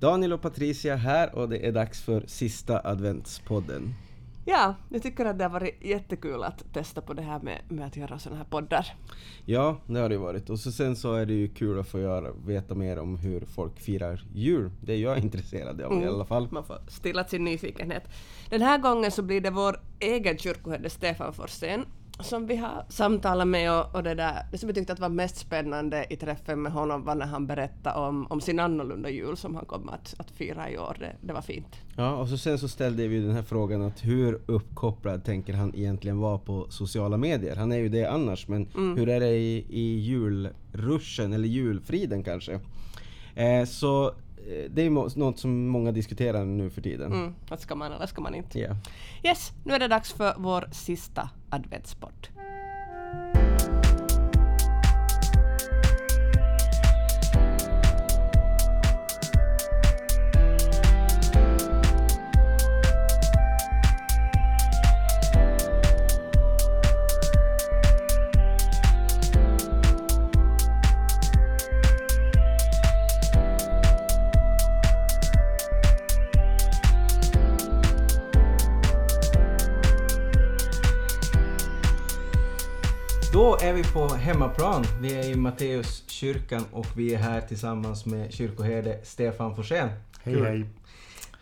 Daniel och Patricia här och det är dags för sista adventspodden. Ja, jag tycker att det har varit jättekul att testa på det här med, med att göra sådana här poddar. Ja, det har det varit. Och så sen så är det ju kul att få göra, veta mer om hur folk firar jul. Det är jag intresserad av mm. i alla fall. Man får stilla sin nyfikenhet. Den här gången så blir det vår egen kyrkoherde Stefan Forsén som vi har samtalat med och, och det, där, det som jag tyckte att var mest spännande i träffen med honom var när han berättade om, om sin annorlunda jul som han kommer att, att fira i år. Det, det, var fint. Ja, och så sen så ställde vi den här frågan att hur uppkopplad tänker han egentligen vara på sociala medier? Han är ju det annars, men mm. hur är det i, i julruschen eller julfriden kanske? Eh, så det är något som många diskuterar nu för tiden. Mm, att ska man eller ska man inte? Yeah. Yes, nu är det dags för vår sista adventsport. Vi på hemmaplan. Vi är i Matteuskyrkan och vi är här tillsammans med kyrkoherde Stefan Forsén. Hej hej.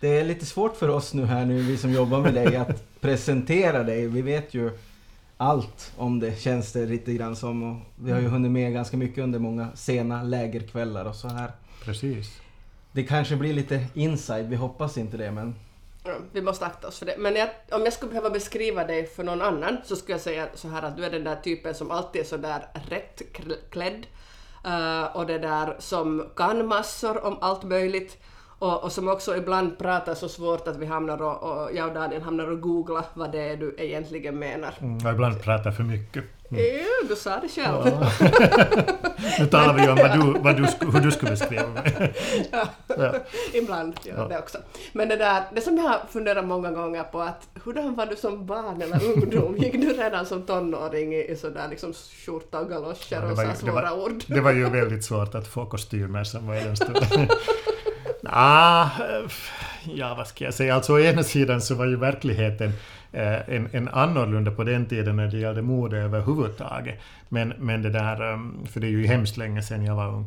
Det är lite svårt för oss nu här nu, vi som jobbar med dig, att presentera dig. Vi vet ju allt om det, känns det lite grann som. Och vi har ju hunnit med ganska mycket under många sena lägerkvällar och så här. Precis. Det kanske blir lite inside, vi hoppas inte det men Mm. vi måste akta oss för det. Men jag, om jag skulle behöva beskriva dig för någon annan så skulle jag säga så här att du är den där typen som alltid är så där rätt klädd uh, och det där som kan massor om allt möjligt och, och, som också ibland pratar så svårt att vi hamnar och, och jag och Daniel hamnar och googlar vad det är du egentligen menar. Mm, och ibland pratar för mycket. Mm. Ja, du sa det själv. Ja. nu talar vi om vad du, vad du, hur du skulle beskriva mig. ja. ja. Ibland gör ja. det också. Men det där, det som jag har funderat många gånger på att hurdan var du som barn eller ungdom? Gick du redan som tonåring i, i sådär liksom skjorta och galoscher ja, och så svåra var, ord? Det var ju väldigt svårt att få kostymer som var i den stunden ah, ja, vad ska jag säga? Alltså å ena sidan så var ju verkligheten eh, en, en annorlunda på den tiden när det gällde mode överhuvudtaget. Men, men det där, ehm, för det är ju hemskt länge sedan jag var ung.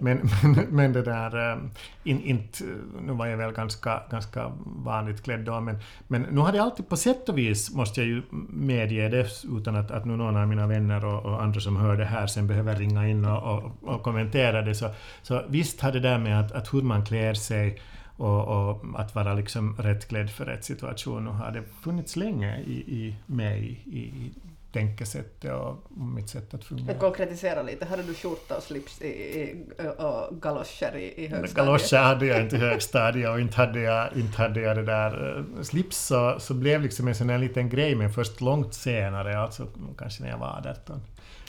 Men, men, men det där, eh, in, inte, nu var jag väl ganska, ganska vanligt klädd då, men, men nu har det alltid på sätt och vis, måste jag ju medge det, utan att, att nu någon av mina vänner och, och andra som hör det här sen behöver ringa in och, och, och kommentera det, så, så visst har det där med att, att hur man klär sig och, och, att vara liksom rättklädd för rätt situation och har det funnits länge i, i mig i, i tänkesättet och mitt sätt att fungera. Konkretisera lite, hade du skjorta och slips i, i, och galoscher i, i högstadiet? Galoscher hade jag inte i högstadiet och inte hade jag, inte hade jag det där. Eh, slips så, så blev liksom en sån här liten grej men först långt senare, alltså kanske när jag var 18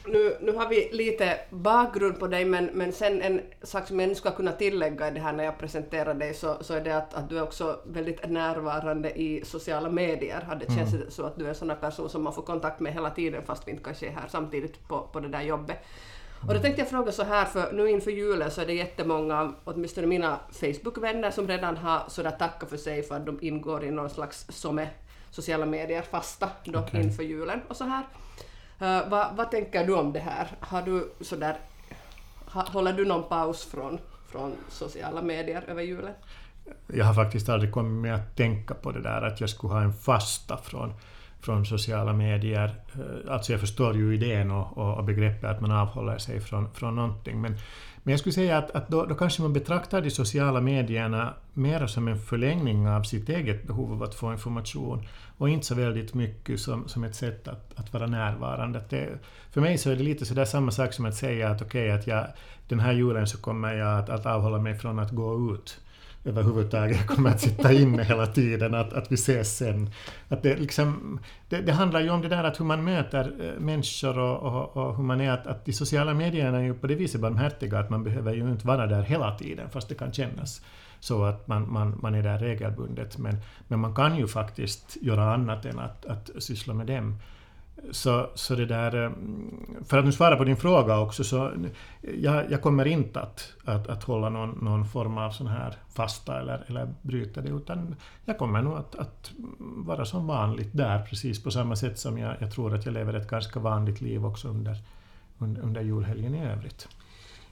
nu, nu har vi lite bakgrund på dig, men, men sen en sak som jag nu ska kunna tillägga i det här när jag presenterar dig, så, så är det att, att du är också väldigt närvarande i sociala medier. Det känns mm. så att du är en sån person som man får kontakt med hela tiden, fast vi inte kanske är här samtidigt på, på det där jobbet. Och då tänkte jag fråga så här, för nu inför julen så är det jättemånga, åtminstone mina Facebook-vänner, som redan har sådär tackat för sig för att de ingår i någon slags som är sociala medier fasta då okay. inför julen och så här. Uh, vad, vad tänker du om det här? Har du sådär, ha, håller du någon paus från, från sociala medier över julen? Jag har faktiskt aldrig kommit med att tänka på det där att jag skulle ha en fasta från, från sociala medier. Eh, alltså jag förstår ju idén och, och begreppet att man avhåller sig från, från någonting men men jag skulle säga att, att då, då, kanske man betraktar de sociala medierna mer som en förlängning av sitt eget behov av att få information och inte så väldigt mycket som, som ett sätt att, att vara närvarande. Att det, för mig så är det lite sådär samma sak som att säga att okej, okay, att jag, den här julen så kommer jag att, att avhålla mig från att gå ut överhuvudtaget kommer att sitta inne hela tiden, att, att vi ses sen. Att det, liksom, det, det handlar ju om det där att hur man möter eh, människor och, och, och, hur man är, att, att de sociala medierna är ju på det viset barmhärtiga att man behöver ju inte vara där hela tiden, fast det kan kännas så att man, man, man är där regelbundet. Men, men man kan ju faktiskt göra annat än att, att syssla med dem. Så, så det där, eh, för att nu svara på din fråga också, så jag, jag kommer inte att, att, att hålla någon, någon form av sån här fasta eller, eller bryta det, utan jag kommer nog att, att vara som vanligt där, precis på samma sätt som jag, jag tror att jag lever ett ganska vanligt liv också under, under, under julhelgen i övrigt.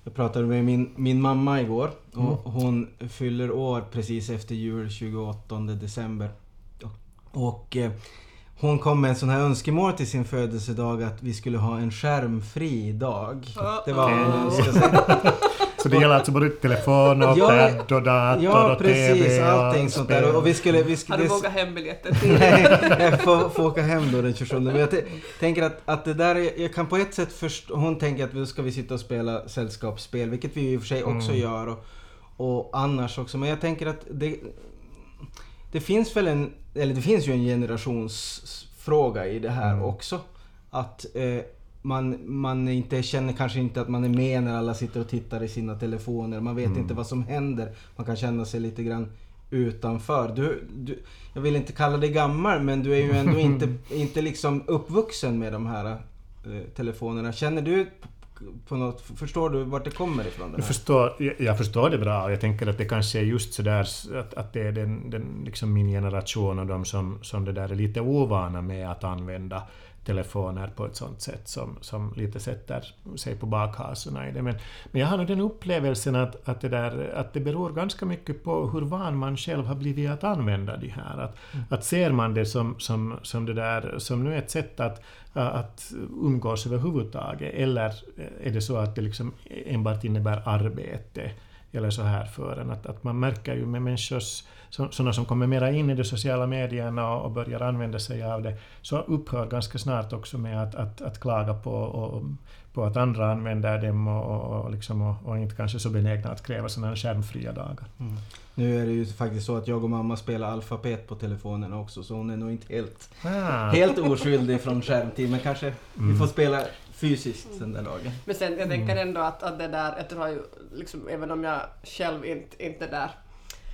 Jag pratade med min, min mamma igår och mm. hon fyller år precis efter jul, 28 december. Och eh, hon kom med en sån här önskemål till sin födelsedag att vi skulle ha en skärmfri dag. Det var vad hon önskade Så det gäller alltså både telefon och ja, pad och dator ja, och precis, TV och allting sånt där. Och vi skulle, vi skulle, Har du vågat hembiljetter? Nej, jag får, får åka hem då den 27. Men jag tänker att, att det där, jag kan på ett sätt förstå, hon tänker att vi ska vi sitta och spela sällskapsspel, vilket vi i och för sig också mm. gör. Och, och annars också. Men jag tänker att det, det finns väl en, eller det finns ju en generationsfråga i det här mm. också. Att eh, man, man inte känner kanske inte att man är med när alla sitter och tittar i sina telefoner. Man vet mm. inte vad som händer. Man kan känna sig lite grann utanför. Du, du, jag vill inte kalla dig gammal men du är ju ändå inte, inte liksom uppvuxen med de här eh, telefonerna. Känner du på något, förstår du vart det kommer ifrån? Jag förstår, jag, jag, förstår det bra. Jag tänker att det kanske är just sådär att, att det är den, den, liksom min generation och de som, som det där är lite ovana med att använda telefoner på ett sånt sätt som, som lite sätter sig på bakhasorna i det. Men, men jag har nog den upplevelsen att, att, det där, att det beror ganska mycket på hur van man själv har blivit att använda de här. Att, mm. att ser man det som, som, som, det där, som nu ett sätt att, att umgås överhuvudtaget, eller är det så att det liksom enbart innebär arbete eller så här för en. Att, att man märker ju med människors, sådana som kommer mera in i de sociala medierna och, och börjar använda sig av det, så upphör ganska snart också med att, att, att klaga på, och, på att andra använder dem och, och, liksom, och, och inte kanske så benägna att kräva sådana skärmfria dagar. Mm. Nu är det ju faktiskt så att jag och mamma spelar alfabet på telefonen också, så hon är nog inte helt, ah. helt oskyldig från skärmtid, men kanske mm. vi får spela fysiskt den där dagen. Men sen, jag tänker mm. ändå att, att det där, jag tror ju, liksom, även om jag själv inte, inte där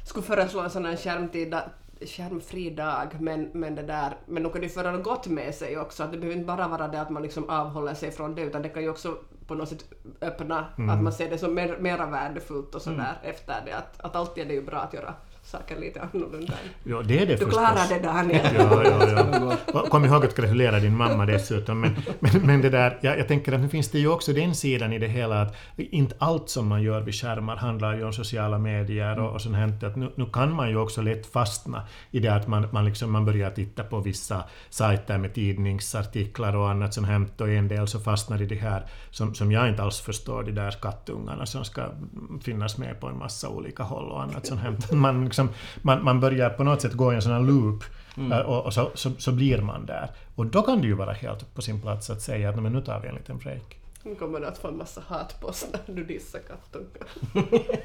skulle föreslå en sån här skärmtid, skärmfri dag, men, men det där, men nog kan det föra något gott med sig också, att det behöver inte bara vara det att man liksom avhåller sig från det, utan det kan ju också på något sätt öppna, mm. att man ser det som mer, mera värdefullt och sådär mm. efter det, att, att alltid är det ju bra att göra saker lite annorlunda. Ja, det är det Du klarar det Daniel. Ja, ja, ja. Kom ihåg att gratulera din mamma dessutom. Men, men, men det där, jag, jag tänker att nu finns det ju också den sidan i det hela att inte allt som man gör vid skärmar handlar ju om sociala medier och, och sånt här. Att nu, nu kan man ju också lätt fastna i det att man, man, liksom, man börjar titta på vissa sajter med tidningsartiklar och annat som hänt och en del så fastnar i det här som, som jag inte alls förstår, de där kattungarna som ska finnas med på en massa olika håll och annat sånt här. Man liksom, man, man börjar på något sätt gå i en sån här loop mm. Eh, och, och så, så, så, blir man där. Och då kan det ju vara helt på sin plats att säga att men nu tar vi en liten break. Nu kommer du att få en massa hatpost när du dissar kattungar.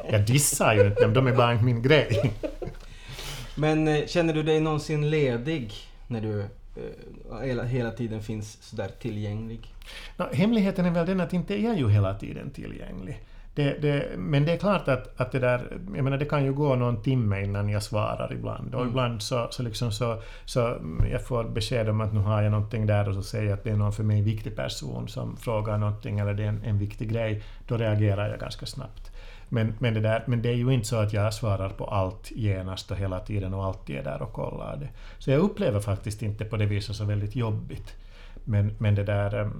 Jag dissar ju inte dem, de är bara min grej. Men eh, känner du dig någonsin ledig när du eh, hela, hela tiden finns sådär tillgänglig? No, hemligheten är väl den att inte är jag ju hela tiden tillgänglig. Det, det, men det är klart att, att det där, jag menar det kan ju gå någon timme innan jag svarar ibland. Och mm. ibland så, så, liksom så, så jag får besked om att nu har jag någonting där och så säger jag att det är någon för mig viktig person som frågar någonting eller det är en, en viktig grej. Då reagerar jag ganska snabbt. Men, men, det där, men det är ju inte så att jag svarar på allt genast och hela tiden och alltid är där och kollar det. Så jag upplever faktiskt inte på det viset så väldigt jobbigt. Men, men det där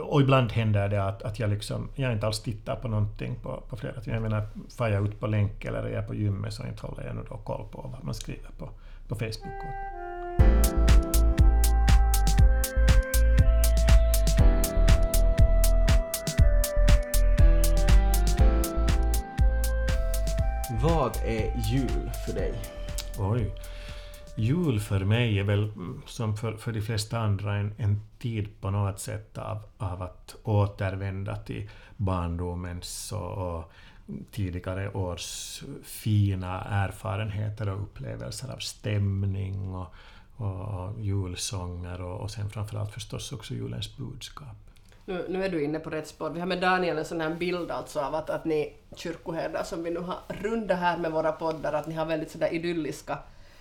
och ibland händer det att, att jag, liksom, jag inte alls tittar på någonting på, på flera timmar. Jag menar, far jag ut på länk eller är jag på gymmet så inte håller jag nu då koll på vad man skriver på, på Facebook. Vad är jul för dig? Oj jul för mig är väl mm, som för, för de flesta andra en, en tid på något sätt av, av att återvända till barndomens och, och tidigare års fina erfarenheter och upplevelser av stämning och, och julsånger och, och sen framförallt förstås också julens budskap. Nu, nu är du inne på rätt spår. Vi har med Daniel en sån här bild alltså av att, att ni kyrkoherdar som vi nu har rundat här med våra poddar, att ni har väldigt sådär idylliska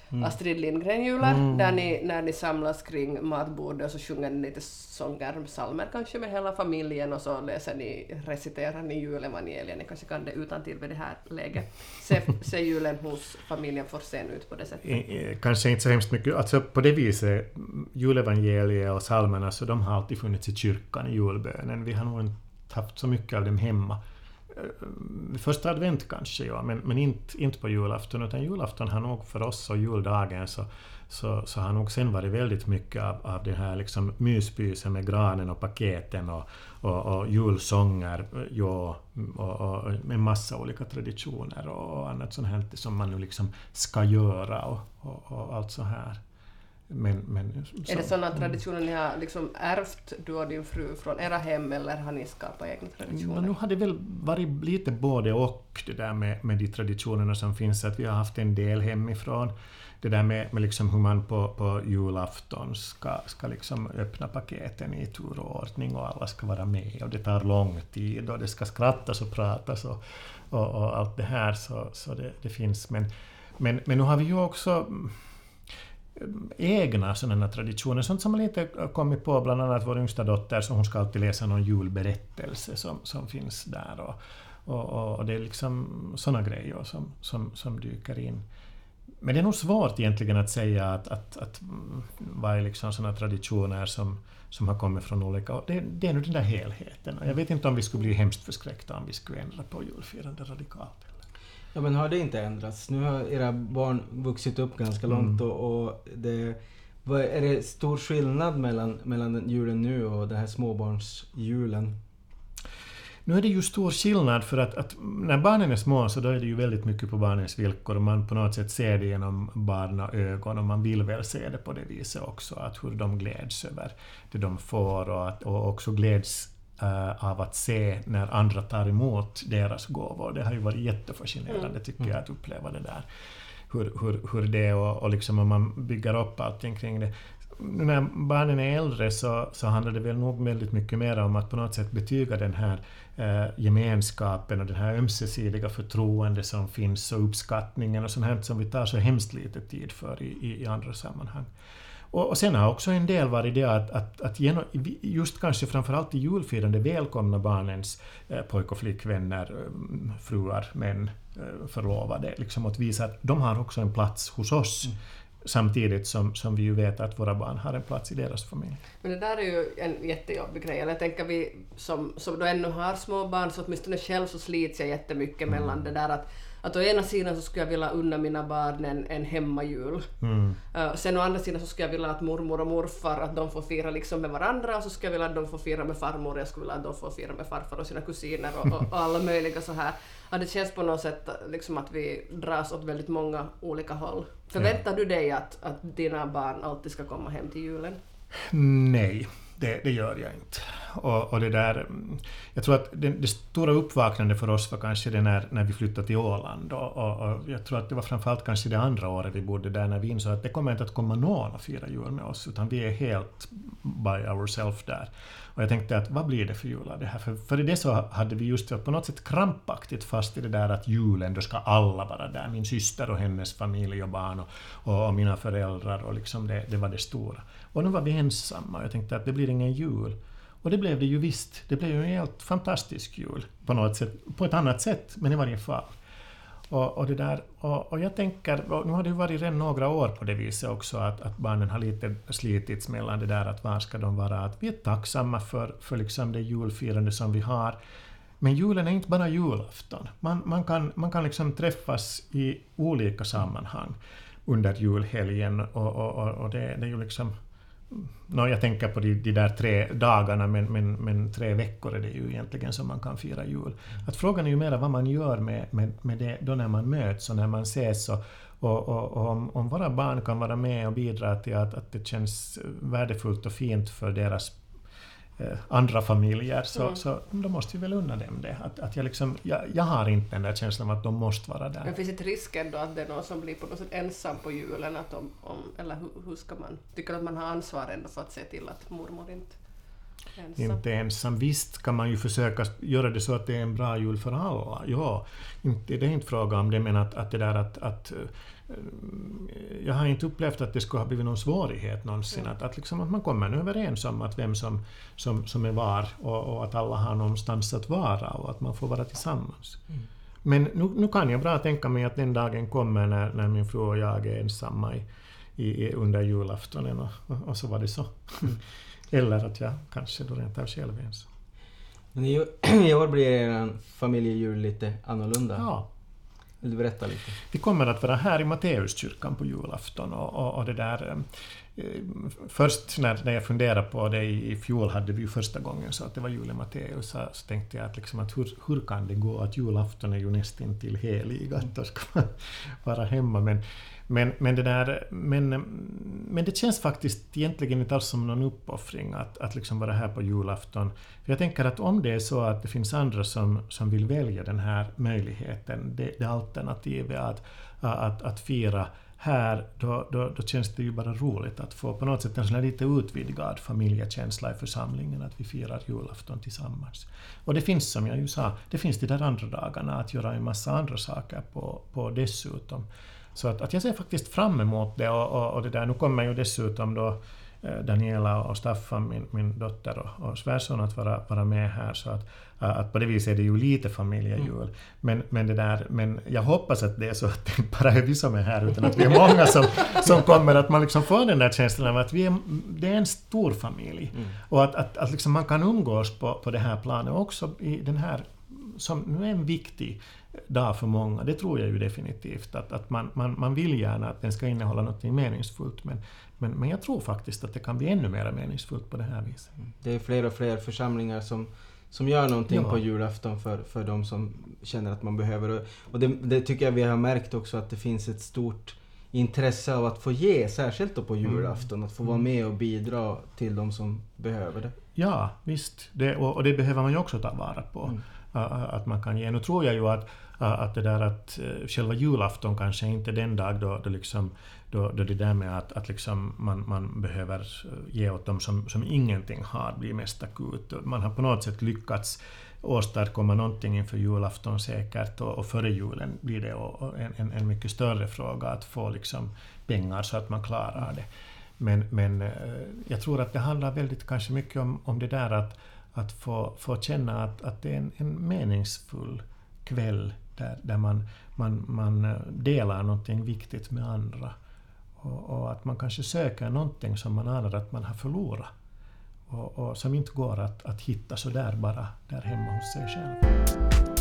mm. Astrid Lindgren-jular, mm. där ni, när ni samlas kring matbordet och så sjunger ni lite sånger, psalmer kanske med hela familjen och så läser ni, reciterar ni julevangelien, ni kanske kan det utan till vid det här läget. Se, se julen hos familjen Forsén ut på det sättet? Kanske inte så hemskt mycket, alltså på det viset, julevangeliet och psalmerna, så de har alltid funnits i kyrkan i julbönen. Vi har nog inte haft så mycket av dem hemma. Eh, första advent kanske, ja, men, men inte, inte på julafton, utan julafton har nog för oss och juldagen så, så, så har nog sen varit väldigt mycket av, av det här liksom myspysen med granen och paketen och, och, och julsånger eh, ja, och, och med massa olika traditioner och annat sånt här som man nu liksom ska göra och, och, och allt så här. Men, men, så, är det sådana traditioner ni har liksom ärvt, du och din fru, från era hem eller har ni skapat egna traditioner? nu har det väl varit lite både och det där med, med de traditionerna som finns, att vi har haft en del hemifrån. Det där med, med liksom hur man på, på julafton ska, ska liksom öppna paketen i tur och ordning och alla ska vara med och det tar lång tid och det ska skrattas och pratas och, och, och allt det här så, så det, det finns. Men, men, men nu har vi ju också egna sådana traditioner, sånt som man lite kommit på, bland annat vår yngsta dotter, så hon ska alltid läsa någon julberättelse som, som finns där. Och, och, och det är liksom sådana grejer som, som, som dyker in. Men det är nog svårt egentligen att säga att, att, att mm, vad är liksom sådana traditioner som, som har kommit från olika... Det, det är nog den där helheten. Jag vet inte om vi skulle bli hemskt förskräckta om vi skulle ändra på julfirandet radikalt. Ja men har det inte ändrats? Nu har era barn vuxit upp ganska långt mm. och, och det... Vad, är det stor skillnad mellan, mellan julen nu och den här småbarnsjulen? Nu är det ju stor skillnad för att, att, när barnen är små så då är det ju väldigt mycket på barnens villkor och man på något sätt ser det genom barnaögon och man vill väl se det på det viset också, att hur de gläds över det de får och, att, och också gläds uh, av att se när andra tar emot deras gåvor. Det har ju varit jättefascinerande mm. tycker jag att uppleva det där. Hur, hur, hur det och, och liksom om man bygger upp allting kring det. När barnen är äldre så, så handlar det väl nog väldigt mycket mer om att på något sätt betyga den här eh, gemenskapen och det här ömsesidiga förtroende som finns och uppskattningen och sånt här som vi tar så hemskt lite tid för i, i, i andra sammanhang. Och, och sen har också en del varit det att, att, att genom, just kanske framförallt i julfirande välkomna barnens eh, pojk och flickvänner, eh, fruar, män, eh, förlovade, liksom att visa att de har också en plats hos oss. Mm. Samtidigt som, som vi ju vet att våra barn har en plats i deras familj. Men det där är ju en jättejobbig grej. Jag tänker vi som, som då ännu har små barn, så åtminstone själv så slits jag jättemycket mm. mellan det där att att å ena sidan så skulle jag vilja unna mina barn en, en hemmajul. Mm. Uh, sen å andra sidan så skulle jag vilja att mormor och morfar att de får fira liksom med varandra och så skulle jag vilja att de får fira med farmor och jag skulle vilja att de får fira med farfar och sina kusiner och, och, och alla möjliga så här. Ja, det känns på något sätt liksom att vi dras åt väldigt många olika håll. Förväntar ja. du dig att, att dina barn alltid ska komma hem till julen? Nej det, det gör jag inte. Och, och, det där, jag tror att det, det, stora uppvaknandet för oss var kanske det när, när vi flyttade till Åland. Och, och, och, jag tror att det var framförallt kanske det andra året vi bodde där när vi insåg att det kommer inte att komma någon och fira jul med oss, utan vi är helt by ourselves där. Och jag tänkte att vad blir det för jul av det här? För, för i det så hade vi just på något sätt krampaktigt fast i det där att julen, då ska alla vara där. Min syster och hennes familj och barn och, och, och mina föräldrar och liksom det, det var det stora. Och nu var vi ensamma och jag tänkte att det blir ingen jul. Och det blev det ju visst. Det blev ju en helt fantastisk jul på något sätt, på ett annat sätt, men i varje fall. Och, och, det där, och, och jag tänker, nu har det ju varit redan några år på det viset också, att, att barnen har lite slitits mellan det där att var ska de vara, att vi är tacksamma för, för liksom det julfirande som vi har. Men julen är inte bara julafton. Man, man kan, man kan liksom träffas i olika sammanhang under julhelgen och, och, och det, det är ju liksom No, jag tänker på de, de där tre dagarna, men, men, men, tre veckor är det ju egentligen som man kan fira jul. Att frågan är ju mera vad man gör med, med, med det då när man möts och när man ses. Och, och, och, och om, om, våra barn kan vara med och bidra till att, att det känns värdefullt och fint för deras andra familjer, så, mm. så då måste vi väl unna dem det. Att, att jag, liksom, jag, jag har inte den där känslan av att de måste vara där. Men finns det risken då att det är någon som blir på något sätt ensam på julen? Att om, om, eller hur, hur ska man... Tycker att man har ansvar ändå för att se till att mormor inte... ensam. inte ensam. Visst kan man ju försöka göra det så att det är en bra jul för alla. Ja, inte, det är inte fråga om det, men att, att det där att, att eh, jag har inte upplevt att det skulle ha blivit någon svårighet någonsin. Att, att, liksom, att man kommer överens om att vem som, som, som är var och, och att alla har någonstans att vara och att man får vara tillsammans. Men nu, nu kan jag bra tänka mig att den dagen kommer när, när min fru och jag är ensamma i, i, under julaftonen och, och, och så var det så. Eller att jag kanske då rent av själv är ensam. Men i, i år blir er familjejul lite annorlunda. Ja, vill du berätta lite? Vi kommer att vara här i Matteuskyrkan på julafton och, och, och det där... Eh, först när, när jag funderade på det i, i fjol hade vi ju första gången så att det var jul i Matteus så, så tänkte jag att, liksom att hur, hur kan det gå att julafton är ju nästan till helig att då ska man vara hemma men men, men, det där, men, men det känns faktiskt egentligen inte alls som någon uppoffring att, att liksom vara här på julafton. För jag tänker att om det är så att det finns andra som, som vill välja den här möjligheten, det, det alternativet att, att, att fira här, då, då, då känns det ju bara roligt att få på något sätt en sån här lite utvidgad familjekänsla i församlingen, att vi firar julafton tillsammans. Och det finns, som jag ju sa, det finns de där andra dagarna att göra en massa andra saker på, på dessutom. Så att, att jag ser faktiskt fram emot det och, och, och det där. Nu kommer ju dessutom då eh, Daniela och Staffan, min, min dotter och, och svärson, att vara, vara med här. Så att, att på det viset är det ju lite familjejul. Mm. Men, men, det där, men jag hoppas att det är så att det inte bara är vi som är här, utan att vi är många som, som kommer. Att man liksom får den där känslan av att vi är, det är en stor familj. Mm. Och att, att, att liksom man kan umgås på, på det här planet också i den här som nu är en viktig dag för många, det tror jag ju definitivt. Att, att man, man, man vill gärna att den ska innehålla något meningsfullt, men, men, men jag tror faktiskt att det kan bli ännu mer meningsfullt på det här viset. Det är fler och fler församlingar som, som gör någonting Ja. på julafton för, för de som känner att man behöver. Och- det, det tycker jag vi har märkt också att det finns ett stort intresse av att få ge, särskilt då på julafton, att få vara med och bidra till de som behöver det. Ja, visst. Det, och, och det behöver man ju också ta vara på. Mm. Att man kan ge. Nu tror jag ju att, att det där att eh, själva julafton kanske inte är den dag då, då, liksom, då, då det där med att, att liksom man, man behöver eh, ge åt dem som, som ingenting har blir mest akut. Man har på något sätt lyckats åstadkomma någonting inför julafton säkert och, och före julen blir det en, en, en mycket större fråga att få liksom pengar så att man klarar det. Men, men eh, jag tror att det handlar väldigt kanske mycket om, om det där att, att få, få känna att, att det är en, en meningsfull kväll där, där man, man, man delar någonting viktigt med andra. Och, och att man kanske söker någonting som man anar att man har förlorat. Och, och som inte går att, att hitta sådär bara där hemma hos sig själv.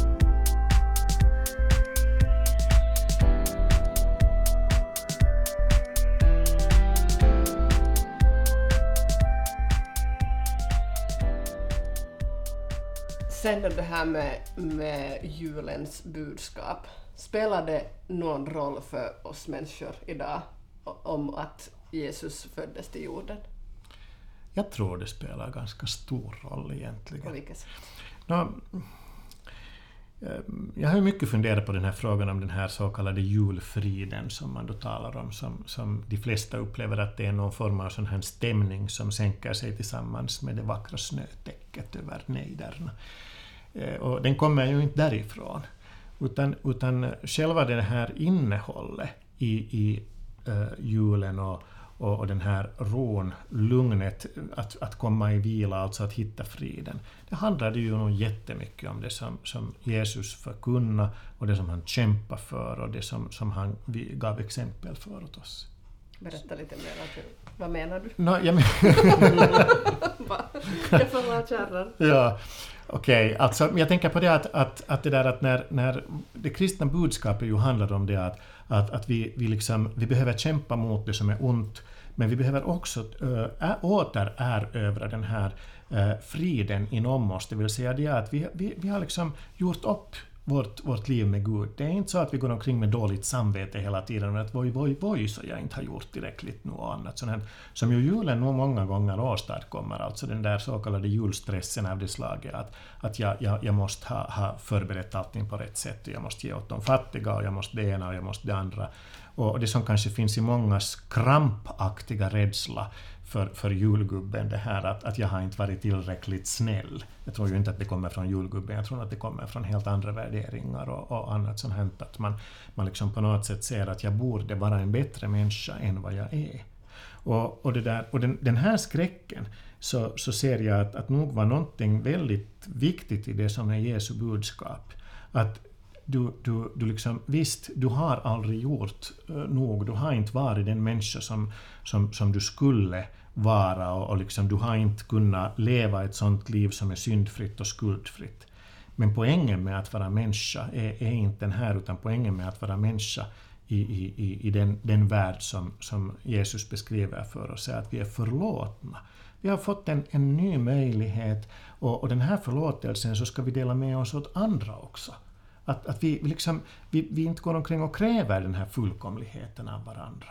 Sen då det här med, med julens budskap. Spelar det någon roll för oss människor idag om att Jesus föddes till jorden? Jag tror det spelar ganska stor roll egentligen. På vilket sätt? Nå, eh, jag har ju mycket funderat på den här frågan om den här så kallade julfriden som man då talar om, som, som de flesta upplever att det är någon form av sån här stämning som sänker sig tillsammans med det vackra snötäcket över nejderna. Eh, och den kommer ju inte därifrån. Utan, utan själva det här innehållet i, i uh, julen och, och, och den här ron, lugnet, att, att komma i vila, alltså att hitta friden. Det handlade ju nog jättemycket om det som, som Jesus förkunna och det som han kämpade för och det som, som han gav exempel för åt oss. Berätta lite mer. Vad menar du? Nå, jag, men? Jag får vara kärran. Ja, okej. Alltså, jag tänker på det att, att, att det där att när, när det kristna budskapet ju handlar om det att, att, att vi, vi, liksom, vi behöver kämpa mot det som är ont, men vi behöver också äh, återerövra den här äh, friden inom oss, det vill säga det att vi, vi, vi har liksom gjort upp vårt, vårt liv med Gud. Det är inte så att vi går omkring med dåligt samvete hela tiden och att voj, voj, voj, så jag inte har gjort tillräckligt nu och annat. Sånt här, som ju julen nog många gånger åstadkommer, alltså den där så kallade julstressen av det slaget att, att jag, jag, jag måste ha, ha förberett allting på rätt sätt och jag måste ge åt de fattiga och jag måste det ena och jag måste det andra. Och det som kanske finns i mångas krampaktiga rädsla för, för julgubben det här att, att jag har inte varit tillräckligt snäll. Jag tror ju inte att det kommer från julgubben, jag tror att det kommer från helt andra värderingar och, och annat sånt hänt. Att man, man liksom på något sätt ser att jag borde vara en bättre människa än vad jag är. Och, och, det där, och den, den här skräcken så, så ser jag att, att nog var någonting väldigt viktigt i det som är Jesu budskap. Att du, du, du liksom, visst, du har aldrig gjort eh, nog, du har inte varit den människa som, som, som du skulle vara och, och liksom, du har inte kunnat leva ett sånt liv som är syndfritt och skuldfritt. Men poängen med att vara människa är, är inte den här, utan poängen med att vara människa i, i, i den, den värld som, som Jesus beskriver för oss är att vi är förlåtna. Vi har fått en, en ny möjlighet och, och den här förlåtelsen så ska vi dela med oss åt andra också. Att, att vi, liksom, vi, vi inte går omkring och kräver den här fullkomligheten av varandra.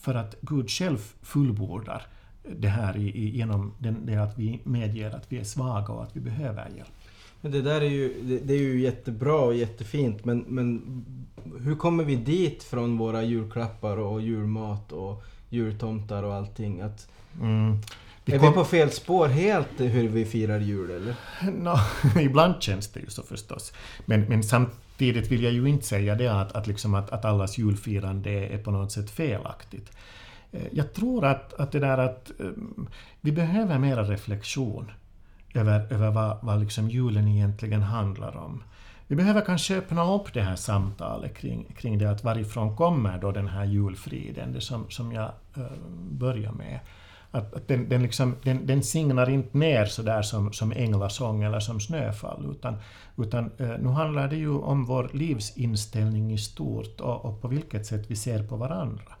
För att Gud själv fullbordar det här i, i, genom den, det att vi medger att vi är svaga och att vi behöver hjälp. Men det där är ju, det, det, är ju jättebra och jättefint men, men hur kommer vi dit från våra julklappar och julmat och jultomtar och allting? Att, mm. Vi är kom... vi på fel spår helt hur vi firar jul eller? No, ibland känns det ju så förstås. Men, men samtidigt vill jag ju inte säga det att, att, liksom att, att allas julfirande är på något sätt felaktigt. Eh, jag tror att, att det där att um, vi behöver mera reflektion över, över vad, vad liksom julen egentligen handlar om. Vi behöver kanske öppna upp det här samtalet kring, kring det att varifrån kommer då den här julfriden, det som, som jag uh, börjar med. Att, att den, den, liksom, den, den signar inte ner så där som, som änglasång eller som snöfall, utan, utan eh, nu handlar det ju om vår livsinställning i stort och, och på vilket sätt vi ser på varandra.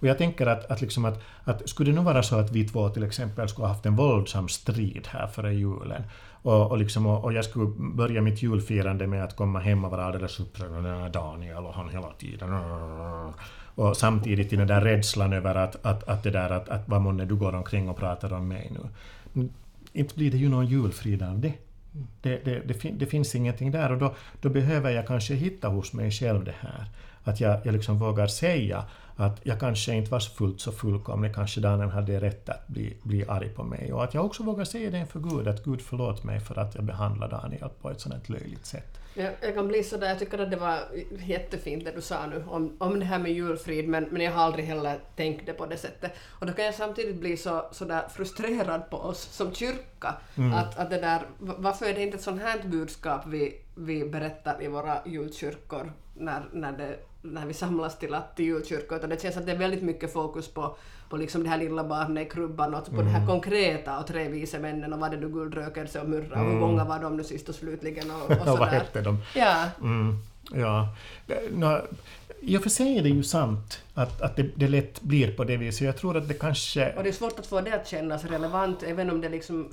Och jag tänker att, att, liksom att, att skulle det nu vara så att vi två till exempel skulle ha haft en våldsam strid här före julen och, och, liksom, och, och jag skulle börja mitt julfirande med att komma hem och vara alldeles upprörd, Daniel och han hela tiden och samtidigt i den där rädslan över att, att, att det där att, att vad månne du går omkring och pratar om mig nu. Inte blir det ju någon julfrid av det. Det, det, det, det, finns ingenting där och då, då behöver jag kanske hitta hos mig själv det här. Att jag, jag liksom vågar säga att jag kanske inte var fullt så fullkomlig, kanske Daniel hade rätt att bli, bli arg på mig. Och att jag också vågar säga det inför Gud, att Gud förlåt mig för att jag behandlade Daniel på ett sådant löjligt sätt. Jag, jag kan bli sådär, jag tycker att det var jättefint det du sa nu om, om det här med julfrid, men, men jag har aldrig heller tänkt det på det sättet. Och då kan jag samtidigt bli så sådär frustrerad på oss som kyrka, mm. att, att det där, varför är det inte ett sånt här budskap vi, vi berättar i våra julkyrkor när, när det när vi samlas till, att, till julkyrkor, utan det känns att det är väldigt mycket fokus på, på liksom det här lilla barnet i krubban och på mm. det här mm. konkreta och tre vise männen och vad det nu guldrökelse och myrra mm. och hur mm. många var de nu sist och slutligen och, och sådär. vad hette de? Ja. Mm. ja. Nå, I och för sig är det ju sant att, att det, det lätt blir på det viset. Jag tror att det kanske... Och det är svårt att få det att kännas relevant, även om det är liksom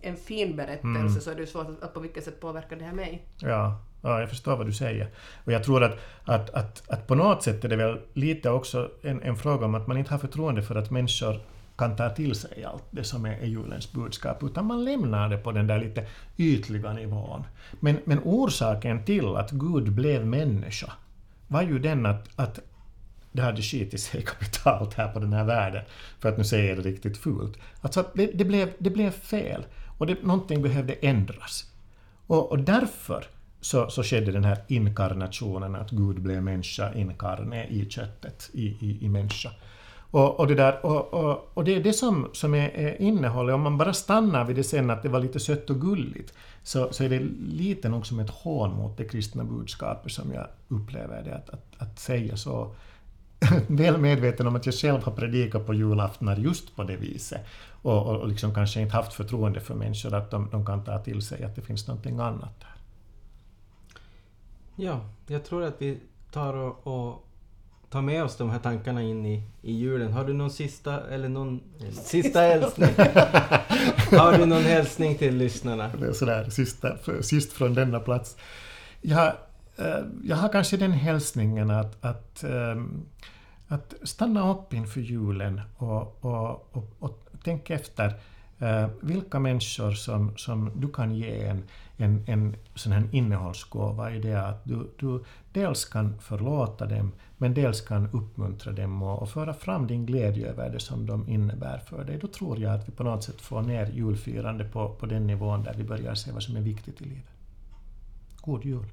en fin berättelse mm. så är det svårt att, att på vilket sätt påverkar det här mig. Ja, Ja, jag förstår vad du säger. Och jag tror att, att, att, att på något sätt är det väl lite också en, en fråga om att man inte har förtroende för att människor kan ta till sig allt det som är, är julens budskap, utan man lämnar det på den där lite ytliga nivån. Men, men orsaken till att Gud blev människa var ju den att, att det hade skitit sig kapitalt här på den här världen, för att nu säga det riktigt fult. Alltså, det, det, blev, det blev fel, och det, någonting behövde ändras. Och, och därför så, så skedde den här inkarnationen, att Gud blev människa, inkarne i köttet, i, i, i människa. Och, och, det där, och, och, och, det är det som, som är, är innehållet. Om man bara stannar vid det sen att det var lite sött och gulligt, så, så är det lite nog som ett hån mot det kristna budskapet som jag upplever det, att, att, att säga så. Väl medveten om att jag själv har predikat på julaftnar just på det viset. Och, och liksom kanske inte haft förtroende för människor att de, de kan ta till sig att det finns någonting annat där. Ja, jag tror att vi tar och, och tar med oss de här tankarna in i, i julen. Har du någon sista, eller någon sista hälsning? har du någon hälsning till lyssnarna? Det är sådär, sista, sist från denna plats. Jag, äh, jag har kanske den hälsningen att, att, äh, att stanna upp inför julen och, och, och, och tänk efter äh, vilka människor som, som du kan ge en, en, en sån här innehållsgåva i det att du, du dels kan förlåta dem men dels kan uppmuntra dem och, och föra fram din glädje över det som de innebär för dig. Då tror jag att vi på något sätt får ner julfirande på, på den nivån där vi börjar se vad som är viktigt i livet. God jul!